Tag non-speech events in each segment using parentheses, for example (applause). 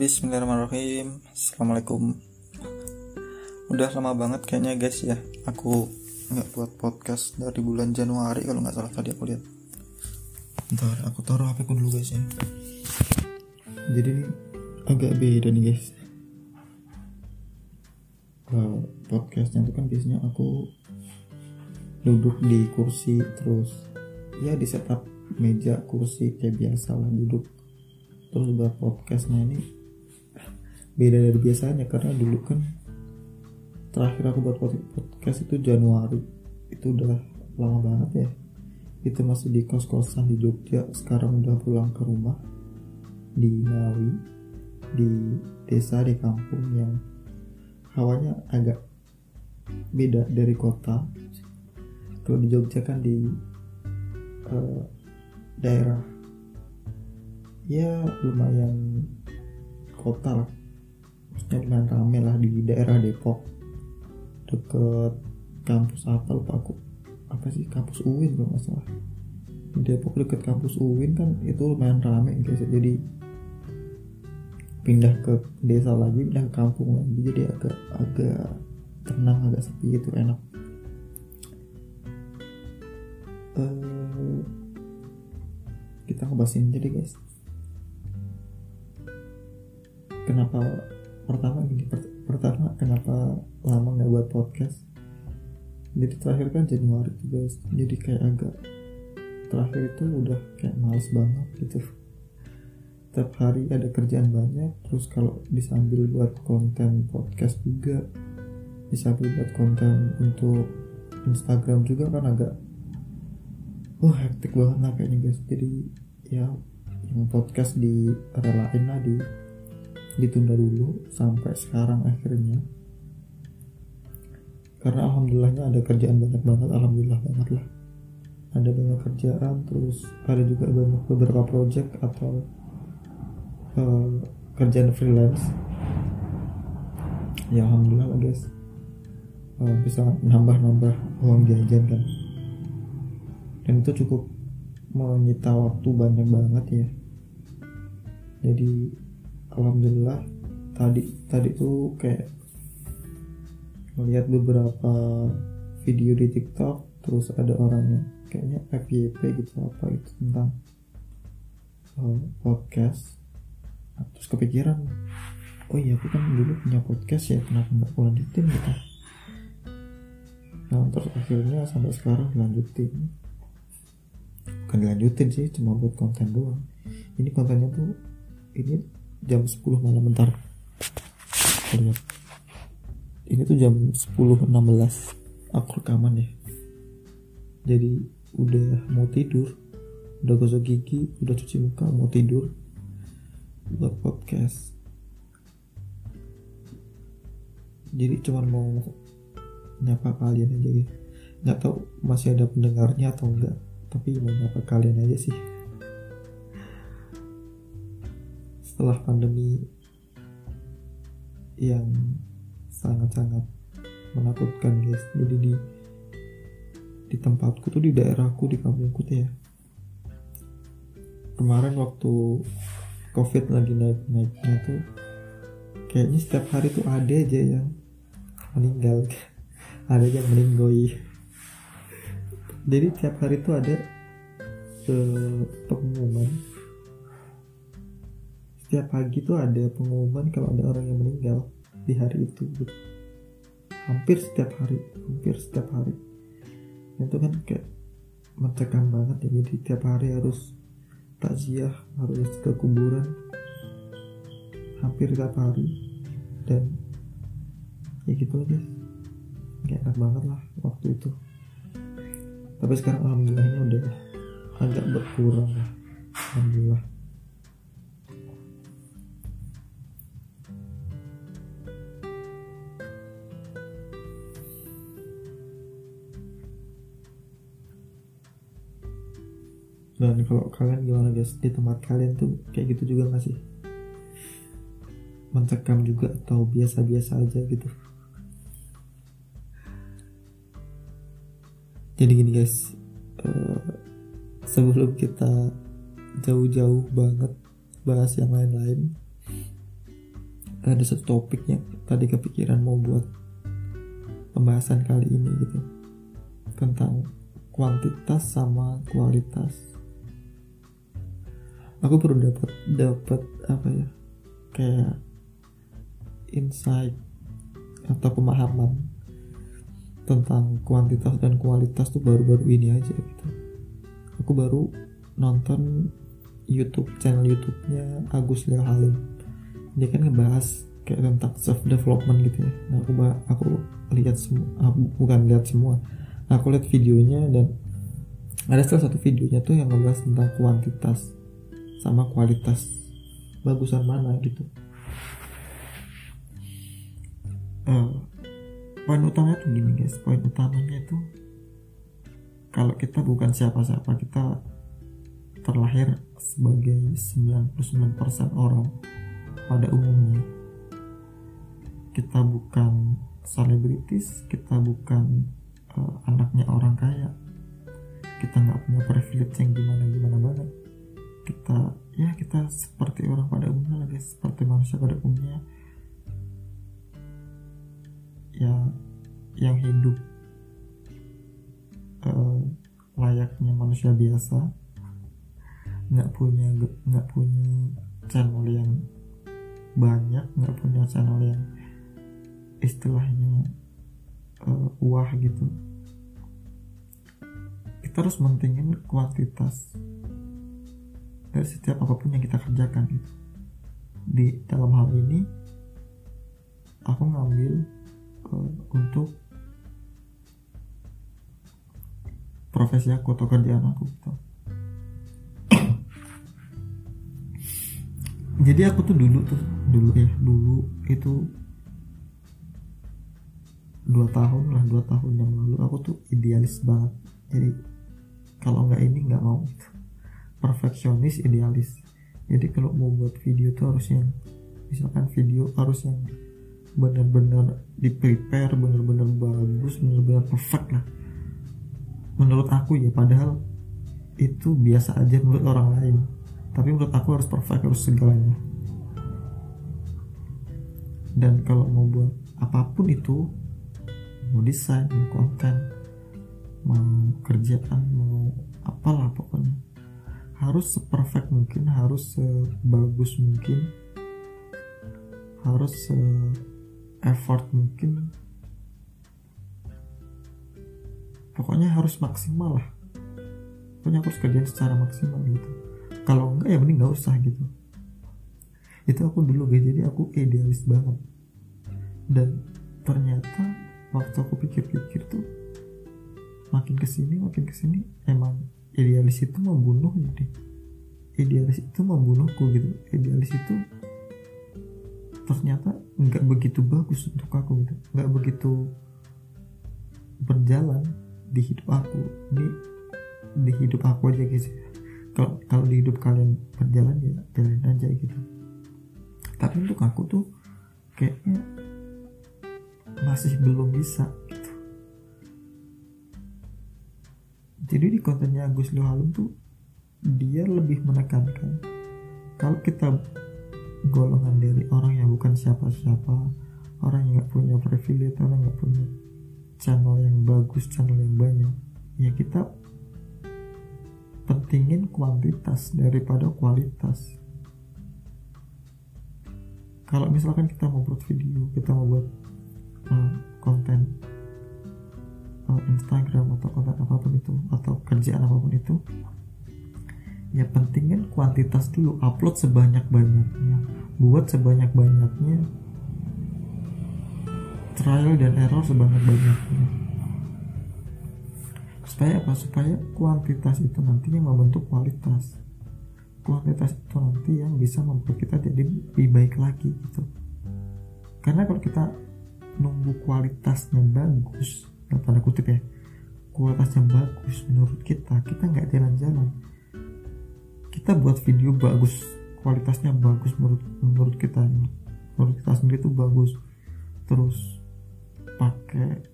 Bismillahirrahmanirrahim. Assalamualaikum. Udah lama banget kayaknya guys ya. Aku nggak buat podcast dari bulan Januari Kalau nggak salah tadi aku lihat. Bentar aku taruh HP ku dulu guys ya. Jadi agak beda nih guys. Kalau podcastnya itu kan biasanya aku duduk di kursi terus ya di setup meja kursi kayak biasa lah duduk. Terus buat podcastnya ini beda dari biasanya karena dulu kan terakhir aku buat podcast itu Januari. Itu udah lama banget ya. Itu masih di kos-kosan di Jogja. Sekarang udah pulang ke rumah di Ngawi di desa di kampung yang hawanya agak beda dari kota. Kalau di Jogja kan di uh, daerah ya lumayan kota lah lumayan rame lah di daerah Depok. Deket kampus apa lupa aku. Apa sih? Kampus UIN kalau nggak salah. Di Depok deket kampus UIN kan itu lumayan rame guys jadi pindah ke desa lagi pindah ke kampung lagi. Jadi agak agak tenang agak sepi itu enak. Uh, kita ngebahas ini jadi guys. Kenapa pertama gini pertama kenapa lama nggak buat podcast? Jadi terakhir kan Januari tuh guys jadi kayak agak terakhir itu udah kayak males banget gitu. Setiap hari ada kerjaan banyak terus kalau disambil buat konten podcast juga disambil buat konten untuk Instagram juga kan agak wah hektik banget lah kayaknya guys. Jadi ya yang podcast di relain lah di ditunda dulu sampai sekarang akhirnya. Karena alhamdulillahnya ada kerjaan banyak banget alhamdulillah banget lah. Ada banyak kerjaan terus ada juga banyak beberapa project atau uh, kerjaan freelance. Ya alhamdulillah lah guys uh, bisa nambah-nambah uang jajan kan. Dan itu cukup menyita waktu banyak banget ya. Jadi alhamdulillah tadi tadi tuh kayak melihat beberapa video di TikTok terus ada orangnya kayaknya FYP gitu apa itu tentang uh, podcast. Nah, terus kepikiran oh iya aku kan dulu punya podcast ya kenapa nggak lanjutin gitu? Nah terus akhirnya sampai sekarang lanjutin bukan dilanjutin sih cuma buat konten doang. Ini kontennya tuh ini jam 10 malam bentar. Lihat ini tuh jam 10.16 aku rekaman ya jadi udah mau tidur udah gosok gigi udah cuci muka mau tidur buat podcast. Jadi cuman mau nyapa kalian aja gitu. Nggak tahu masih ada pendengarnya atau enggak tapi mau nyapa kalian aja sih setelah pandemi yang sangat-sangat menakutkan guys. Jadi di di tempatku tuh di daerahku di kampungku tuh ya. Kemarin waktu covid lagi naik-naiknya tuh kayaknya setiap hari tuh ada aja yang meninggal. (laughs) Ada yang meninggoy jadi tiap hari tuh ada uh, pengumuman setiap pagi tuh ada pengumuman kalau ada orang yang meninggal di hari itu gitu. hampir setiap hari hampir setiap hari. Itu kan kayak mencekam banget ya jadi tiap hari harus takziah harus ke kuburan. Hampir tiap hari. Dan ya gitu lah guys. Gak enak banget lah waktu itu. Tapi sekarang alhamdulillahnya udah agak berkurang lah. Alhamdulillah dan kalau kalian gimana guys? Di tempat kalian tuh kayak gitu juga gak sih? Mencekam juga atau biasa-biasa aja gitu? Jadi gini guys uh, sebelum kita jauh-jauh banget bahas yang lain-lain ada satu topik yang tadi kepikiran mau buat pembahasan kali ini gitu tentang kuantitas sama kualitas aku baru dapat dapat apa ya kayak insight atau pemahaman tentang kuantitas dan kualitas tuh baru-baru ini aja gitu. Aku baru nonton YouTube channel YouTube-nya Agus Leo Halim. Dia kan ngebahas kayak tentang self development gitu ya. Nah aku aku lihat semua aku bukan lihat semua. Nah, aku lihat videonya dan ada salah satu videonya tuh yang ngebahas tentang kuantitas sama kualitas bagusan mana gitu. Uh, poin utamanya tuh gini guys. Poin utamanya itu kalau kita bukan siapa-siapa kita terlahir sebagai 99% orang pada umumnya. Kita bukan selebritis kita bukan uh, anaknya orang kaya. Kita nggak punya privilege yang gimana gimana banget kita ya kita seperti orang pada umumnya lagi seperti manusia pada umumnya. Ya yang hidup uh, layaknya manusia biasa nggak punya nggak punya channel yang banyak nggak punya channel yang istilahnya uh, wah gitu. Kita harus mentingin kuantitas dari setiap apa pun yang kita kerjakan gitu. Di dalam hal ini aku ngambil uh, untuk profesi aku atau kerjaan aku gitu. (coughs) Jadi aku tuh dulu tuh dulu ya dulu itu dua tahun lah dua tahun yang lalu aku tuh idealis banget. Jadi kalau nggak ini nggak mau perfeksionis idealis. Jadi kalau mau buat video tuh harus yang misalkan video harus yang benar-benar di prepare benar-benar bagus benar-benar perfect lah. Menurut aku ya padahal itu biasa aja menurut orang lain. Tapi menurut aku harus perfect harus segalanya. Dan kalau mau buat apa pun itu mau desain mau konten mau kerjaan mau apalah pokoknya harus seperfect mungkin harus sebagus mungkin harus se effort mungkin. Pokoknya harus maksimal lah. Pokoknya harus kerjain secara maksimal gitu. Kalau enggak ya mending nggak usah gitu. Itu aku dulu guys jadi aku idealis banget. Dan ternyata waktu aku pikir-pikir tuh makin ke sini makin ke sini emang idealis itu membunuh jadi idealis itu membunuhku gitu. Idealis itu ternyata nggak begitu bagus untuk aku gitu. Nggak begitu berjalan di hidup aku. Ini di hidup aku aja guys kalau kalau di hidup kalian berjalan ya jalan aja gitu. Tapi untuk aku tuh kayaknya masih belum bisa jadi di kontennya Agus Luhalum tuh dia lebih menekankan kalau kita golongan dari orang yang bukan siapa-siapa orang yang nggak punya privilege orang nggak punya channel yang bagus channel yang banyak ya kita pentingin kuantitas daripada kualitas. Kalau misalkan kita mau buat video kita mau buat uh, konten uh, Instagram atau konten apa pun itu atau kerjaan apa pun itu ya pentingin kuantitas dulu upload sebanyak-banyaknya buat sebanyak-banyaknya trial dan error sebanyak-banyaknya. Supaya apa? Supaya kuantitas itu nantinya membentuk kualitas. Kuantitas itu nanti yang bisa membuat kita jadi lebih baik lagi gitu. Karena kalau kita nunggu kualitasnya bagus tanda kutip ya. Kualitasnya bagus menurut kita. Kita nggak jalan-jalan. Kita buat video bagus. Kualitasnya bagus menurut menurut kita. Menurut kita sendiri itu bagus. Terus pakai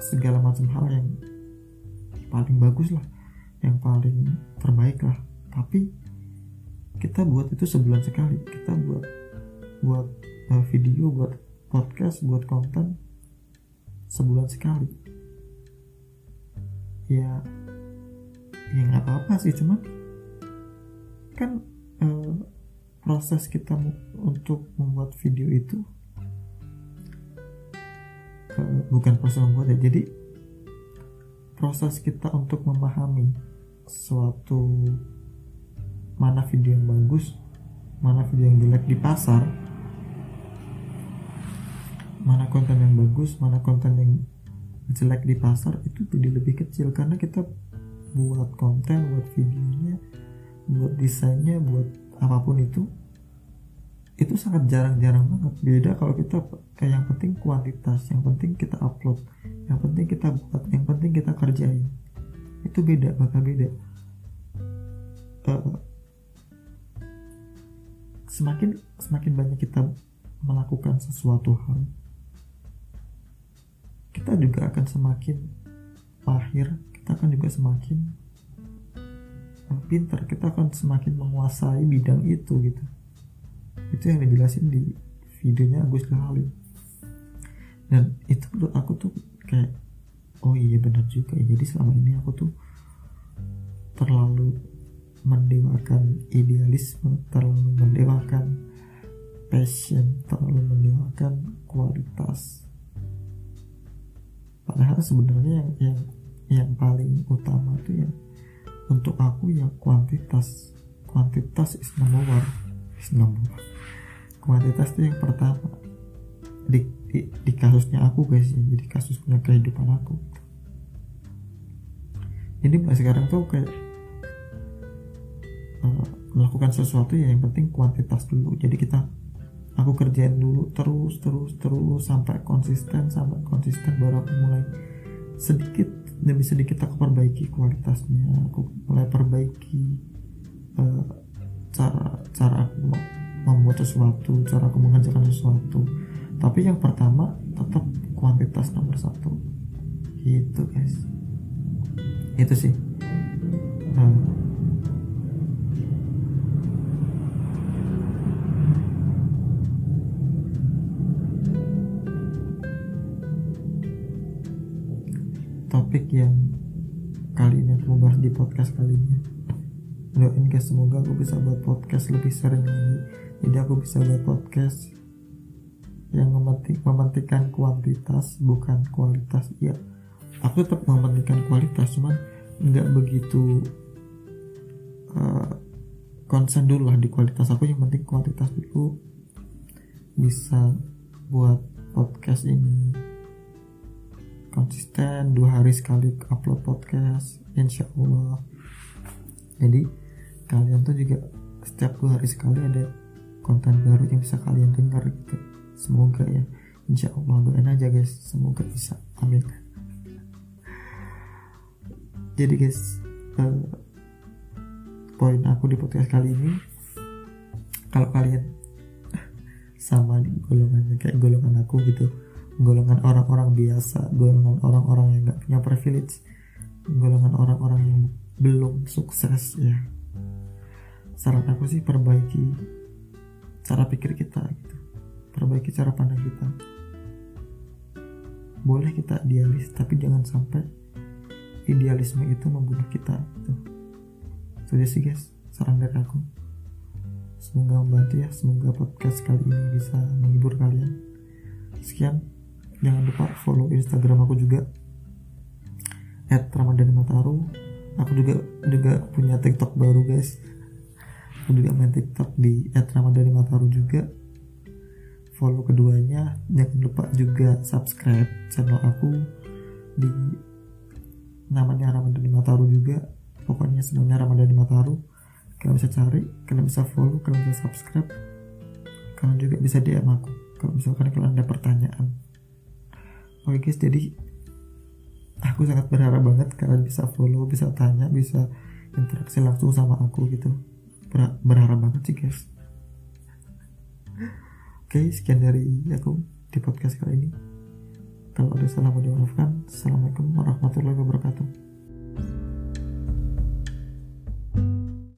segala macam hal yang paling bagus lah. Yang paling terbaik lah. Tapi kita buat itu sebulan sekali. Kita buat buat uh, video buat podcast buat konten sebulan sekali. Ya ya nggak apa-apa sih cuman kan uh, proses kita untuk membuat video itu uh, bukan proses membuat ya jadi proses kita untuk memahami suatu mana video yang bagus mana video yang jelek di pasar mana konten yang bagus mana konten yang jelek di pasar itu jadi lebih kecil. Karena kita buat konten buat videonya buat desainnya buat apa pun itu itu sangat jarang-jarang banget. Beda kalau kita kayak yang penting kuantitas yang penting kita upload yang penting kita buat yang penting kita kerjain. Itu beda bakal beda. Uh, semakin semakin banyak kita melakukan sesuatu hal kita juga akan semakin mahir kita akan juga semakin pintar kita akan semakin menguasai bidang itu gitu. Itu yang dijelasin di videonya Agus Halim dan itu menurut aku tuh kayak oh iya benar juga ya jadi selama ini aku tuh terlalu mendewakan idealisme terlalu mendewakan passion terlalu mendewakan kualitas padahal sebenarnya yang yang yang paling utama tuh ya untuk aku ya kuantitas kuantitas is number one. Is number one. Kuantitas itu yang pertama. Di, di, di kasusnya aku guys ya jadi kasusnya kehidupan aku. Jadi mulai sekarang tuh kayak uh, melakukan sesuatu ya yang penting kuantitas dulu. Jadi kita aku kerjain dulu terus terus terus sampai konsisten sampai konsisten baru aku mulai sedikit demi sedikit aku perbaiki kualitasnya aku mulai perbaiki uh, cara cara aku membuat sesuatu cara aku mengerjakan sesuatu. Tapi yang pertama tetap kuantitas nomor satu. Gitu guys. Itu sih. Uh, topik yang kali ini aku bahas di podcast kali ini. Doain guys semoga aku bisa buat podcast lebih sering lagi. Jadi aku bisa buat podcast yang mementing, mementingkan kuantitas bukan kualitas. Iya aku tetap mementingkan kualitas cuman nggak begitu uh, konsen dulu lah di kualitas. Aku yang penting kuantitas dulu bisa buat podcast ini konsisten dua hari sekali upload podcast insya Allah jadi kalian tuh juga setiap dua hari sekali ada konten baru yang bisa kalian dengar gitu. Semoga ya. Insya Allah doain aja guys. Semoga bisa. Amin. Jadi guys uh, poin aku di podcast kali ini kalau kalian (laughs) sama di golongannya kayak golongan aku gitu golongan orang-orang biasa golongan orang-orang yang gak punya privilege golongan orang-orang yang belum sukses ya. Saran aku sih perbaiki cara pikir kita gitu. Perbaiki cara pandang kita. Boleh kita idealis tapi jangan sampai idealisme itu membunuh kita gitu. itu aja sih guys saran dari aku. Semoga membantu ya semoga podcast kali ini bisa menghibur kalian. Sekian jangan lupa follow instagram aku juga at Ramadhani Mataru. Aku juga juga punya tiktok baru guys. Aku juga main tiktok di at Ramadhani Mataru juga. Follow keduanya. Jangan lupa juga subscribe channel aku di namanya Ramadhani Mataru juga. Pokoknya semuanya Ramadhani Mataru. Kalian bisa cari kalian bisa follow kalian bisa subscribe. Kalian juga bisa DM aku kalau misalkan kalian ada pertanyaan oke guys jadi aku sangat berharap banget kalian bisa follow bisa tanya bisa interaksi langsung sama aku gitu. Ber berharap banget sih guys. Oke sekian dari aku di podcast kali ini. Kalau ada salah mau dimaafkan assalamualaikum warahmatullahi wabarakatuh